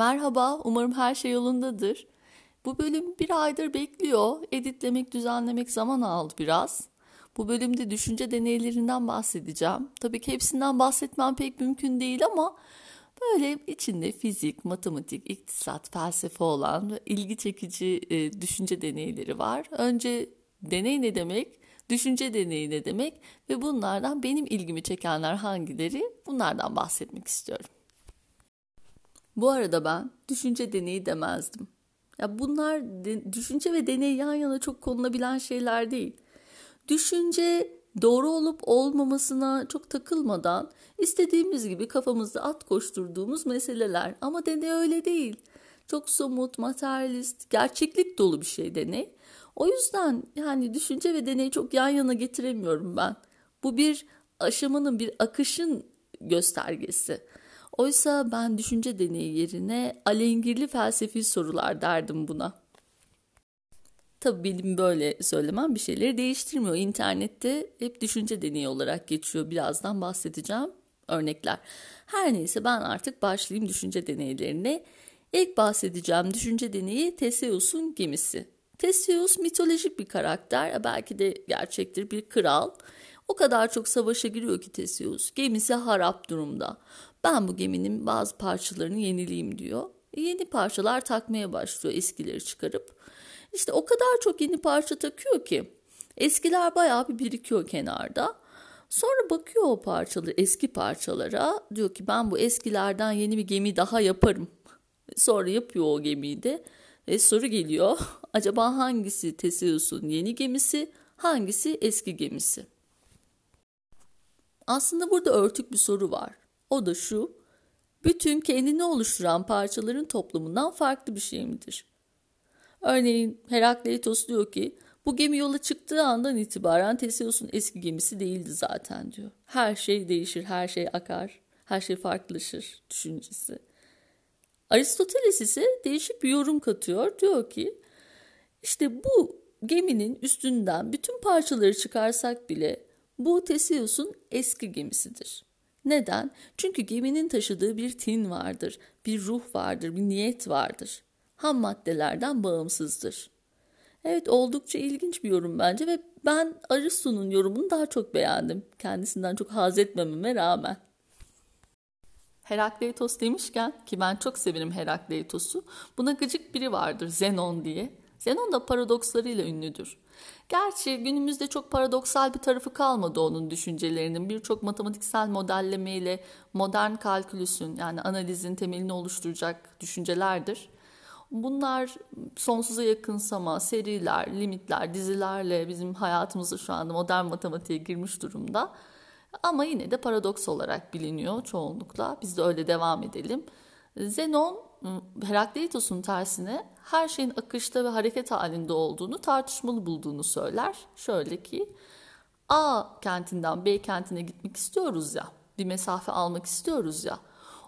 Merhaba, umarım her şey yolundadır. Bu bölüm bir aydır bekliyor. Editlemek, düzenlemek zaman aldı biraz. Bu bölümde düşünce deneylerinden bahsedeceğim. Tabii ki hepsinden bahsetmem pek mümkün değil ama böyle içinde fizik, matematik, iktisat, felsefe olan ilgi çekici e, düşünce deneyleri var. Önce deney ne demek? Düşünce deneyi ne demek? Ve bunlardan benim ilgimi çekenler hangileri? Bunlardan bahsetmek istiyorum. Bu arada ben düşünce deneyi demezdim. Ya bunlar de, düşünce ve deney yan yana çok konulabilen şeyler değil. Düşünce doğru olup olmamasına çok takılmadan istediğimiz gibi kafamızda at koşturduğumuz meseleler. Ama deney öyle değil. Çok somut, materyalist, gerçeklik dolu bir şey deney. O yüzden yani düşünce ve deneyi çok yan yana getiremiyorum ben. Bu bir aşamanın, bir akışın göstergesi. Oysa ben düşünce deneyi yerine alengirli felsefi sorular derdim buna. Tabii benim böyle söylemem bir şeyleri değiştirmiyor. İnternette hep düşünce deneyi olarak geçiyor. Birazdan bahsedeceğim örnekler. Her neyse ben artık başlayayım düşünce deneylerine. İlk bahsedeceğim düşünce deneyi Theseus'un gemisi. Theseus mitolojik bir karakter, belki de gerçektir bir kral. O kadar çok savaşa giriyor ki Theseus. Gemisi harap durumda. Ben bu geminin bazı parçalarını yenileyim diyor. E, yeni parçalar takmaya başlıyor eskileri çıkarıp. İşte o kadar çok yeni parça takıyor ki eskiler bayağı bir birikiyor kenarda. Sonra bakıyor o parçaları, eski parçalara. Diyor ki ben bu eskilerden yeni bir gemi daha yaparım. Sonra yapıyor o gemiyi de. E, soru geliyor. Acaba hangisi Theseus'un yeni gemisi, hangisi eski gemisi? Aslında burada örtük bir soru var. O da şu. Bütün kendini oluşturan parçaların toplumundan farklı bir şey midir? Örneğin Herakleitos diyor ki bu gemi yola çıktığı andan itibaren Theseus'un eski gemisi değildi zaten diyor. Her şey değişir, her şey akar, her şey farklılaşır düşüncesi. Aristoteles ise değişik bir yorum katıyor. Diyor ki işte bu geminin üstünden bütün parçaları çıkarsak bile bu Theseus'un eski gemisidir. Neden? Çünkü geminin taşıdığı bir tin vardır, bir ruh vardır, bir niyet vardır. Ham maddelerden bağımsızdır. Evet oldukça ilginç bir yorum bence ve ben Aristo'nun yorumunu daha çok beğendim. Kendisinden çok haz etmememe rağmen. Herakleitos demişken ki ben çok severim Herakleitos'u. Buna gıcık biri vardır Zenon diye. Zenon da paradokslarıyla ünlüdür. Gerçi günümüzde çok paradoksal bir tarafı kalmadı onun düşüncelerinin. Birçok matematiksel modellemeyle modern kalkülüsün yani analizin temelini oluşturacak düşüncelerdir. Bunlar sonsuza yakınsama, seriler, limitler, dizilerle bizim hayatımızda şu anda modern matematiğe girmiş durumda. Ama yine de paradoks olarak biliniyor çoğunlukla. Biz de öyle devam edelim. Zenon Herakleitos'un tersine her şeyin akışta ve hareket halinde olduğunu tartışmalı bulduğunu söyler. Şöyle ki A kentinden B kentine gitmek istiyoruz ya, bir mesafe almak istiyoruz ya.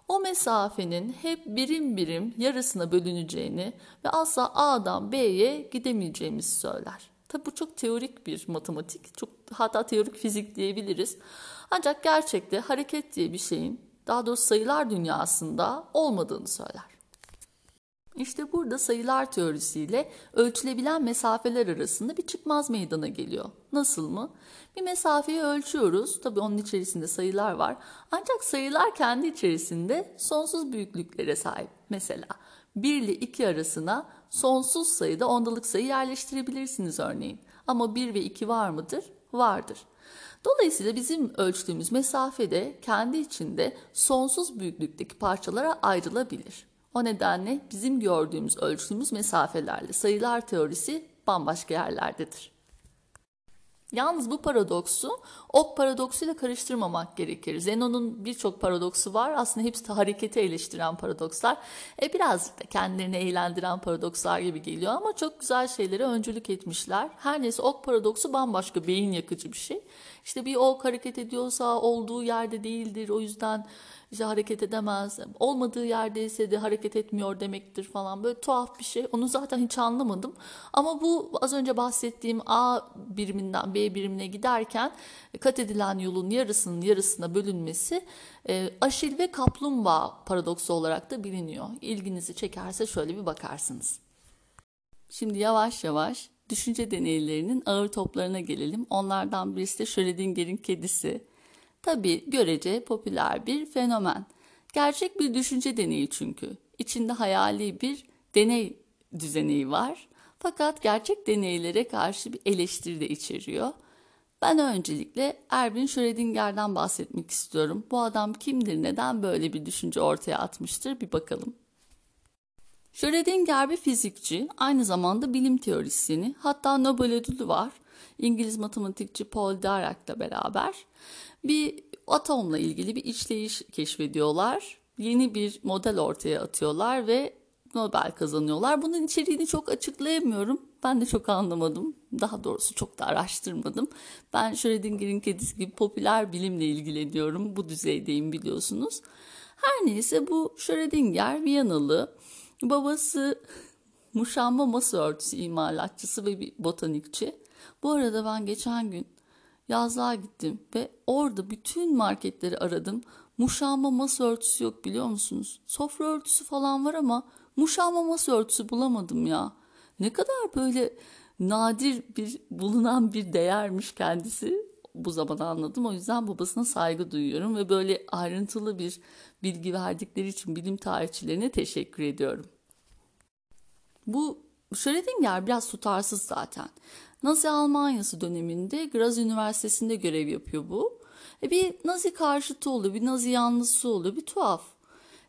O mesafenin hep birim birim yarısına bölüneceğini ve asla A'dan B'ye gidemeyeceğimizi söyler. Tabi bu çok teorik bir matematik, çok hatta teorik fizik diyebiliriz. Ancak gerçekte hareket diye bir şeyin, daha doğrusu sayılar dünyasında olmadığını söyler. İşte burada sayılar teorisiyle ölçülebilen mesafeler arasında bir çıkmaz meydana geliyor. Nasıl mı? Bir mesafeyi ölçüyoruz. Tabii onun içerisinde sayılar var. Ancak sayılar kendi içerisinde sonsuz büyüklüklere sahip. Mesela 1 ile 2 arasına sonsuz sayıda ondalık sayı yerleştirebilirsiniz örneğin. Ama 1 ve 2 var mıdır? Vardır. Dolayısıyla bizim ölçtüğümüz mesafe de kendi içinde sonsuz büyüklükteki parçalara ayrılabilir. O nedenle bizim gördüğümüz ölçtüğümüz mesafelerle sayılar teorisi bambaşka yerlerdedir. Yalnız bu paradoksu ok paradoksuyla karıştırmamak gerekir. Zenon'un birçok paradoksu var. Aslında hepsi de hareketi eleştiren paradokslar. E birazcık da kendilerini eğlendiren paradokslar gibi geliyor ama çok güzel şeylere öncülük etmişler. Her neyse ok paradoksu bambaşka beyin yakıcı bir şey. İşte bir ok hareket ediyorsa olduğu yerde değildir. O yüzden işte hareket edemez. Olmadığı yerdeyse de hareket etmiyor demektir falan. Böyle tuhaf bir şey. Onu zaten hiç anlamadım. Ama bu az önce bahsettiğim A biriminden B birimine giderken kat edilen yolun yarısının yarısına bölünmesi e, Aşil ve Kaplumbağa paradoksu olarak da biliniyor. İlginizi çekerse şöyle bir bakarsınız. Şimdi yavaş yavaş düşünce deneylerinin ağır toplarına gelelim. Onlardan birisi de Schrödinger'in kedisi. Tabii görece popüler bir fenomen. Gerçek bir düşünce deneyi çünkü. İçinde hayali bir deney düzeneği var. Fakat gerçek deneylere karşı bir eleştiri de içeriyor. Ben öncelikle Erwin Schrödinger'den bahsetmek istiyorum. Bu adam kimdir, neden böyle bir düşünce ortaya atmıştır bir bakalım. Schrödinger bir fizikçi, aynı zamanda bilim teorisyeni, hatta Nobel ödülü var. İngiliz matematikçi Paul Dirac'la beraber bir atomla ilgili bir işleyiş keşfediyorlar. Yeni bir model ortaya atıyorlar ve Nobel kazanıyorlar. Bunun içeriğini çok açıklayamıyorum. Ben de çok anlamadım. Daha doğrusu çok da araştırmadım. Ben Schrödinger'in kedisi gibi popüler bilimle ilgileniyorum. Bu düzeydeyim biliyorsunuz. Her neyse bu Schrödinger Viyanalı. Babası muşamba masa örtüsü imalatçısı ve bir botanikçi. Bu arada ben geçen gün yazlığa gittim ve orada bütün marketleri aradım. Muşamba masa örtüsü yok biliyor musunuz? Sofra örtüsü falan var ama muşamba masa örtüsü bulamadım ya. Ne kadar böyle nadir bir bulunan bir değermiş kendisi. Bu zaman anladım. O yüzden babasına saygı duyuyorum ve böyle ayrıntılı bir bilgi verdikleri için bilim tarihçilerine teşekkür ediyorum. Bu Schrödinger biraz tutarsız zaten. Nazi Almanyası döneminde Graz Üniversitesi'nde görev yapıyor bu. E bir Nazi karşıtı oluyor, bir Nazi yanlısı oluyor, bir tuhaf.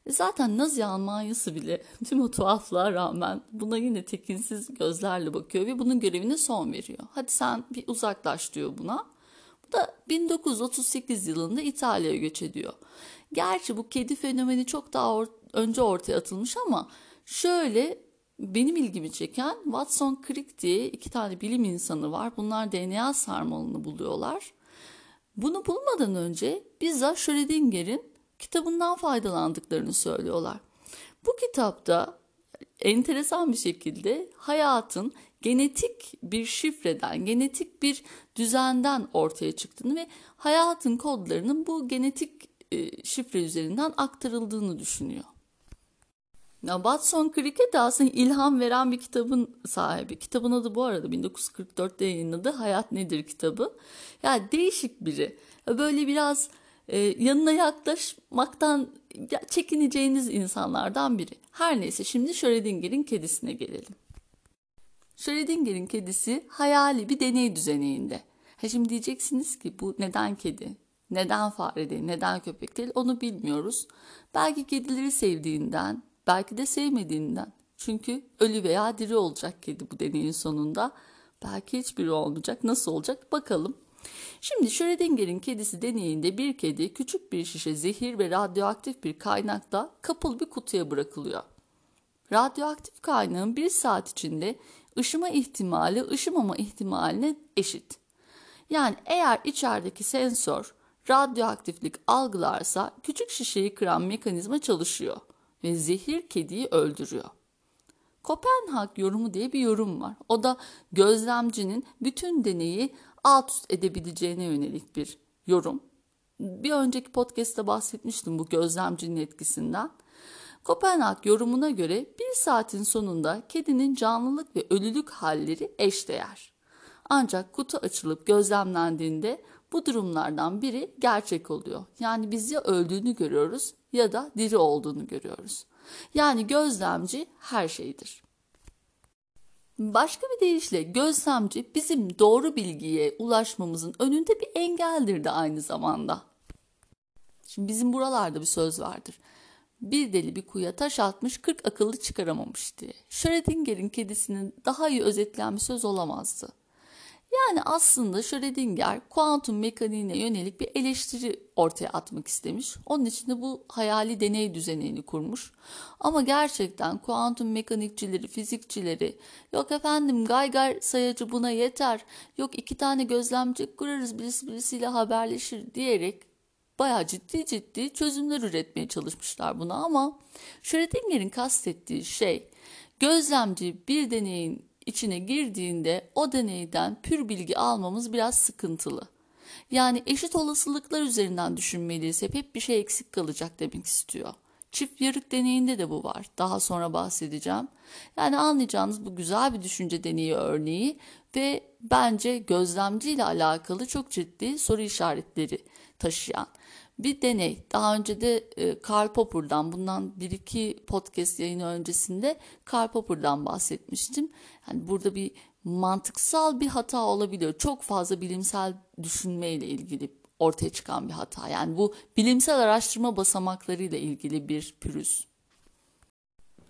E zaten Nazi Almanyası bile tüm o tuhaflığa rağmen buna yine tekinsiz gözlerle bakıyor ve bunun görevine son veriyor. Hadi sen bir uzaklaş diyor buna. Bu da 1938 yılında İtalya'ya göç ediyor. Gerçi bu kedi fenomeni çok daha or- önce ortaya atılmış ama şöyle benim ilgimi çeken Watson Crick diye iki tane bilim insanı var. Bunlar DNA sarmalını buluyorlar. Bunu bulmadan önce bizzat Schrödinger'in kitabından faydalandıklarını söylüyorlar. Bu kitapta enteresan bir şekilde hayatın genetik bir şifreden, genetik bir düzenden ortaya çıktığını ve hayatın kodlarının bu genetik e, şifre üzerinden aktarıldığını düşünüyor. Watson Cricket de aslında ilham veren bir kitabın sahibi. Kitabın adı bu arada 1944'te yayınladı Hayat Nedir kitabı. Yani değişik biri. Böyle biraz e, yanına yaklaşmaktan çekineceğiniz insanlardan biri. Her neyse şimdi Schrödinger'in kedisine gelelim. Schrödinger'in kedisi hayali bir deney düzeneğinde. Ha şimdi diyeceksiniz ki bu neden kedi? Neden fare değil, neden köpek değil onu bilmiyoruz. Belki kedileri sevdiğinden, belki de sevmediğinden. Çünkü ölü veya diri olacak kedi bu deneyin sonunda. Belki hiçbiri olmayacak. Nasıl olacak bakalım. Şimdi Schrödinger'in kedisi deneyinde bir kedi küçük bir şişe zehir ve radyoaktif bir kaynakla kapalı bir kutuya bırakılıyor. Radyoaktif kaynağın bir saat içinde ışıma ihtimali ışımama ihtimaline eşit. Yani eğer içerideki sensör radyoaktiflik algılarsa küçük şişeyi kıran mekanizma çalışıyor ve zehir kediyi öldürüyor. Kopenhag yorumu diye bir yorum var. O da gözlemcinin bütün deneyi alt üst edebileceğine yönelik bir yorum. Bir önceki podcast'te bahsetmiştim bu gözlemcinin etkisinden. Kopenhag yorumuna göre bir saatin sonunda kedinin canlılık ve ölülük halleri eşdeğer. Ancak kutu açılıp gözlemlendiğinde bu durumlardan biri gerçek oluyor. Yani biz ya öldüğünü görüyoruz ya da diri olduğunu görüyoruz. Yani gözlemci her şeydir. Başka bir deyişle gözlemci bizim doğru bilgiye ulaşmamızın önünde bir engeldir de aynı zamanda. Şimdi bizim buralarda bir söz vardır. Bir deli bir kuyuya taş atmış 40 akıllı çıkaramamış diye. Schrödinger'in kedisinin daha iyi özetleyen bir söz olamazdı. Yani aslında Schrödinger kuantum mekaniğine yönelik bir eleştiri ortaya atmak istemiş. Onun için de bu hayali deney düzenini kurmuş. Ama gerçekten kuantum mekanikçileri, fizikçileri yok efendim Geiger sayacı buna yeter. Yok iki tane gözlemci kurarız birisi birisiyle haberleşir diyerek bayağı ciddi ciddi çözümler üretmeye çalışmışlar buna ama Schrödinger'in kastettiği şey gözlemci bir deneyin içine girdiğinde o deneyden pür bilgi almamız biraz sıkıntılı. Yani eşit olasılıklar üzerinden düşünmeliyiz. Hep, hep bir şey eksik kalacak demek istiyor. Çift yarık deneyinde de bu var. Daha sonra bahsedeceğim. Yani anlayacağınız bu güzel bir düşünce deneyi örneği ve bence gözlemci ile alakalı çok ciddi soru işaretleri taşıyan bir deney. Daha önce de e, Karl Popper'dan bundan bir iki podcast yayını öncesinde Karl Popper'dan bahsetmiştim. Yani burada bir mantıksal bir hata olabiliyor. Çok fazla bilimsel düşünmeyle ilgili ortaya çıkan bir hata. Yani bu bilimsel araştırma basamaklarıyla ilgili bir pürüz.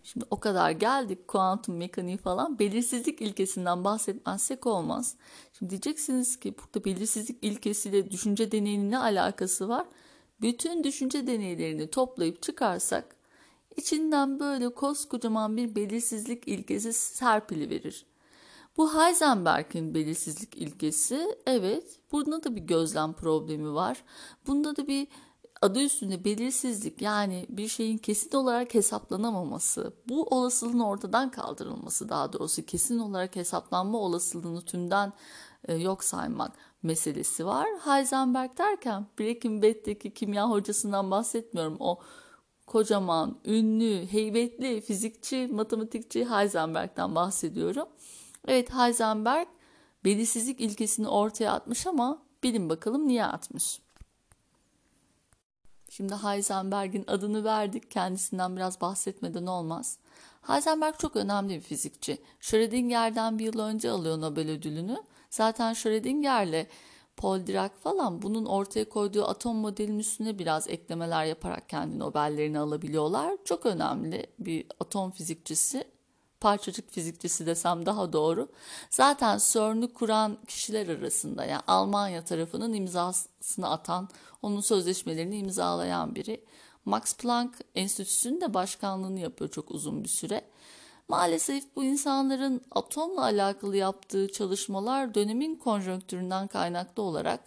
Şimdi o kadar geldik kuantum mekaniği falan belirsizlik ilkesinden bahsetmezsek olmaz. Şimdi diyeceksiniz ki burada belirsizlik ilkesiyle düşünce deneyinin ne alakası var? Bütün düşünce deneylerini toplayıp çıkarsak içinden böyle koskocaman bir belirsizlik ilkesi serpili verir. Bu Heisenberg'in belirsizlik ilkesi evet bunda da bir gözlem problemi var. Bunda da bir adı üstünde belirsizlik yani bir şeyin kesin olarak hesaplanamaması, bu olasılığın ortadan kaldırılması daha doğrusu kesin olarak hesaplanma olasılığını tümden e, yok saymak meselesi var. Heisenberg derken Breaking Bad'deki kimya hocasından bahsetmiyorum. O kocaman, ünlü, heybetli fizikçi, matematikçi Heisenberg'den bahsediyorum. Evet Heisenberg belirsizlik ilkesini ortaya atmış ama bilin bakalım niye atmış. Şimdi Heisenberg'in adını verdik. Kendisinden biraz bahsetmeden olmaz. Heisenberg çok önemli bir fizikçi. Schrödinger'den bir yıl önce alıyor Nobel ödülünü. Zaten Schrödinger'le Paul Dirac falan bunun ortaya koyduğu atom modelinin üstüne biraz eklemeler yaparak kendi Nobel'lerini alabiliyorlar. Çok önemli bir atom fizikçisi parçacık fizikçisi desem daha doğru. Zaten CERN'ü kuran kişiler arasında yani Almanya tarafının imzasını atan, onun sözleşmelerini imzalayan biri. Max Planck Enstitüsü'nün de başkanlığını yapıyor çok uzun bir süre. Maalesef bu insanların atomla alakalı yaptığı çalışmalar dönemin konjonktüründen kaynaklı olarak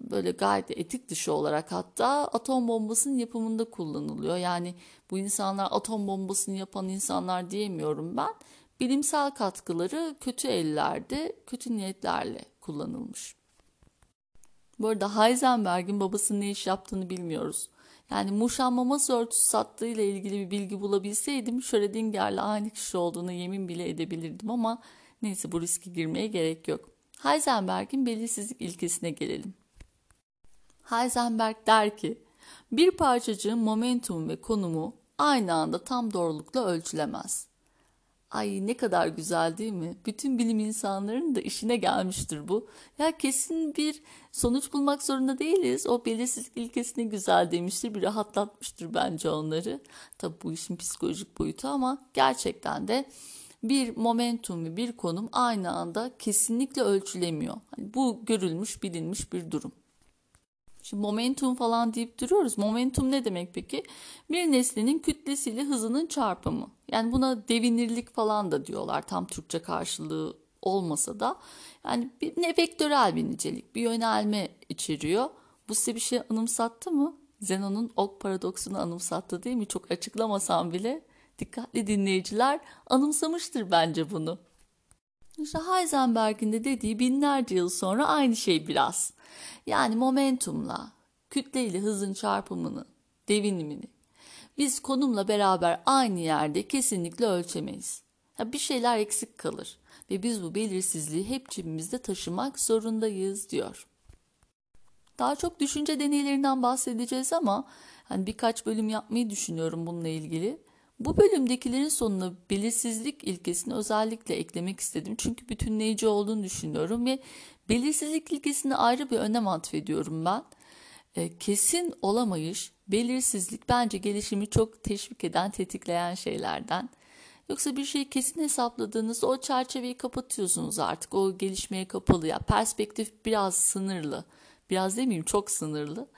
böyle gayet etik dışı olarak hatta atom bombasının yapımında kullanılıyor. Yani bu insanlar atom bombasını yapan insanlar diyemiyorum ben. Bilimsel katkıları kötü ellerde, kötü niyetlerle kullanılmış. Bu arada Heisenberg'in babasının ne iş yaptığını bilmiyoruz. Yani muşamba masa örtüsü sattığı ile ilgili bir bilgi bulabilseydim Schrödinger'le aynı kişi olduğunu yemin bile edebilirdim ama neyse bu riski girmeye gerek yok. Heisenberg'in belirsizlik ilkesine gelelim. Heisenberg der ki, bir parçacığın momentum ve konumu aynı anda tam doğrulukla ölçülemez. Ay ne kadar güzel değil mi? Bütün bilim insanlarının da işine gelmiştir bu. Ya kesin bir sonuç bulmak zorunda değiliz. O belirsizlik ilkesine güzel demiştir. Bir rahatlatmıştır bence onları. Tabi bu işin psikolojik boyutu ama gerçekten de bir momentum ve bir konum aynı anda kesinlikle ölçülemiyor. Yani bu görülmüş, bilinmiş bir durum. Şimdi momentum falan deyip duruyoruz. Momentum ne demek peki? Bir nesnenin kütlesiyle hızının çarpımı. Yani buna devinirlik falan da diyorlar. Tam Türkçe karşılığı olmasa da. Yani bir ne vektörel bir nicelik, bir yönelme içeriyor. Bu size bir şey anımsattı mı? Zenon'un ok paradoksunu anımsattı değil mi? Çok açıklamasam bile dikkatli dinleyiciler anımsamıştır bence bunu. İşte Heisenberg'in de dediği binlerce yıl sonra aynı şey biraz. Yani momentumla, kütleyle hızın çarpımını, devinimini biz konumla beraber aynı yerde kesinlikle ölçemeyiz. Ya bir şeyler eksik kalır ve biz bu belirsizliği hep cebimizde taşımak zorundayız diyor. Daha çok düşünce deneylerinden bahsedeceğiz ama hani birkaç bölüm yapmayı düşünüyorum bununla ilgili. Bu bölümdekilerin sonuna belirsizlik ilkesini özellikle eklemek istedim. Çünkü bütünleyici olduğunu düşünüyorum ve belirsizlik ilkesine ayrı bir önem atfediyorum ben. E, kesin olamayış, belirsizlik bence gelişimi çok teşvik eden, tetikleyen şeylerden. Yoksa bir şeyi kesin hesapladığınızda o çerçeveyi kapatıyorsunuz artık. O gelişmeye kapalı ya. Perspektif biraz sınırlı. Biraz demeyeyim çok sınırlı.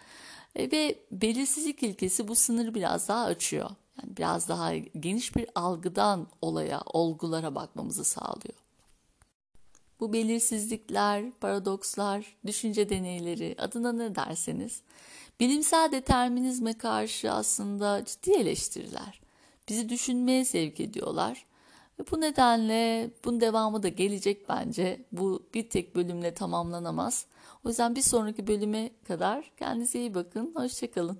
E, ve belirsizlik ilkesi bu sınırı biraz daha açıyor. Yani biraz daha geniş bir algıdan olaya, olgulara bakmamızı sağlıyor. Bu belirsizlikler, paradokslar, düşünce deneyleri adına ne derseniz bilimsel determinizme karşı aslında ciddi eleştiriler. Bizi düşünmeye sevk ediyorlar Ve bu nedenle bunun devamı da gelecek bence. Bu bir tek bölümle tamamlanamaz. O yüzden bir sonraki bölüme kadar kendinize iyi bakın. Hoşçakalın.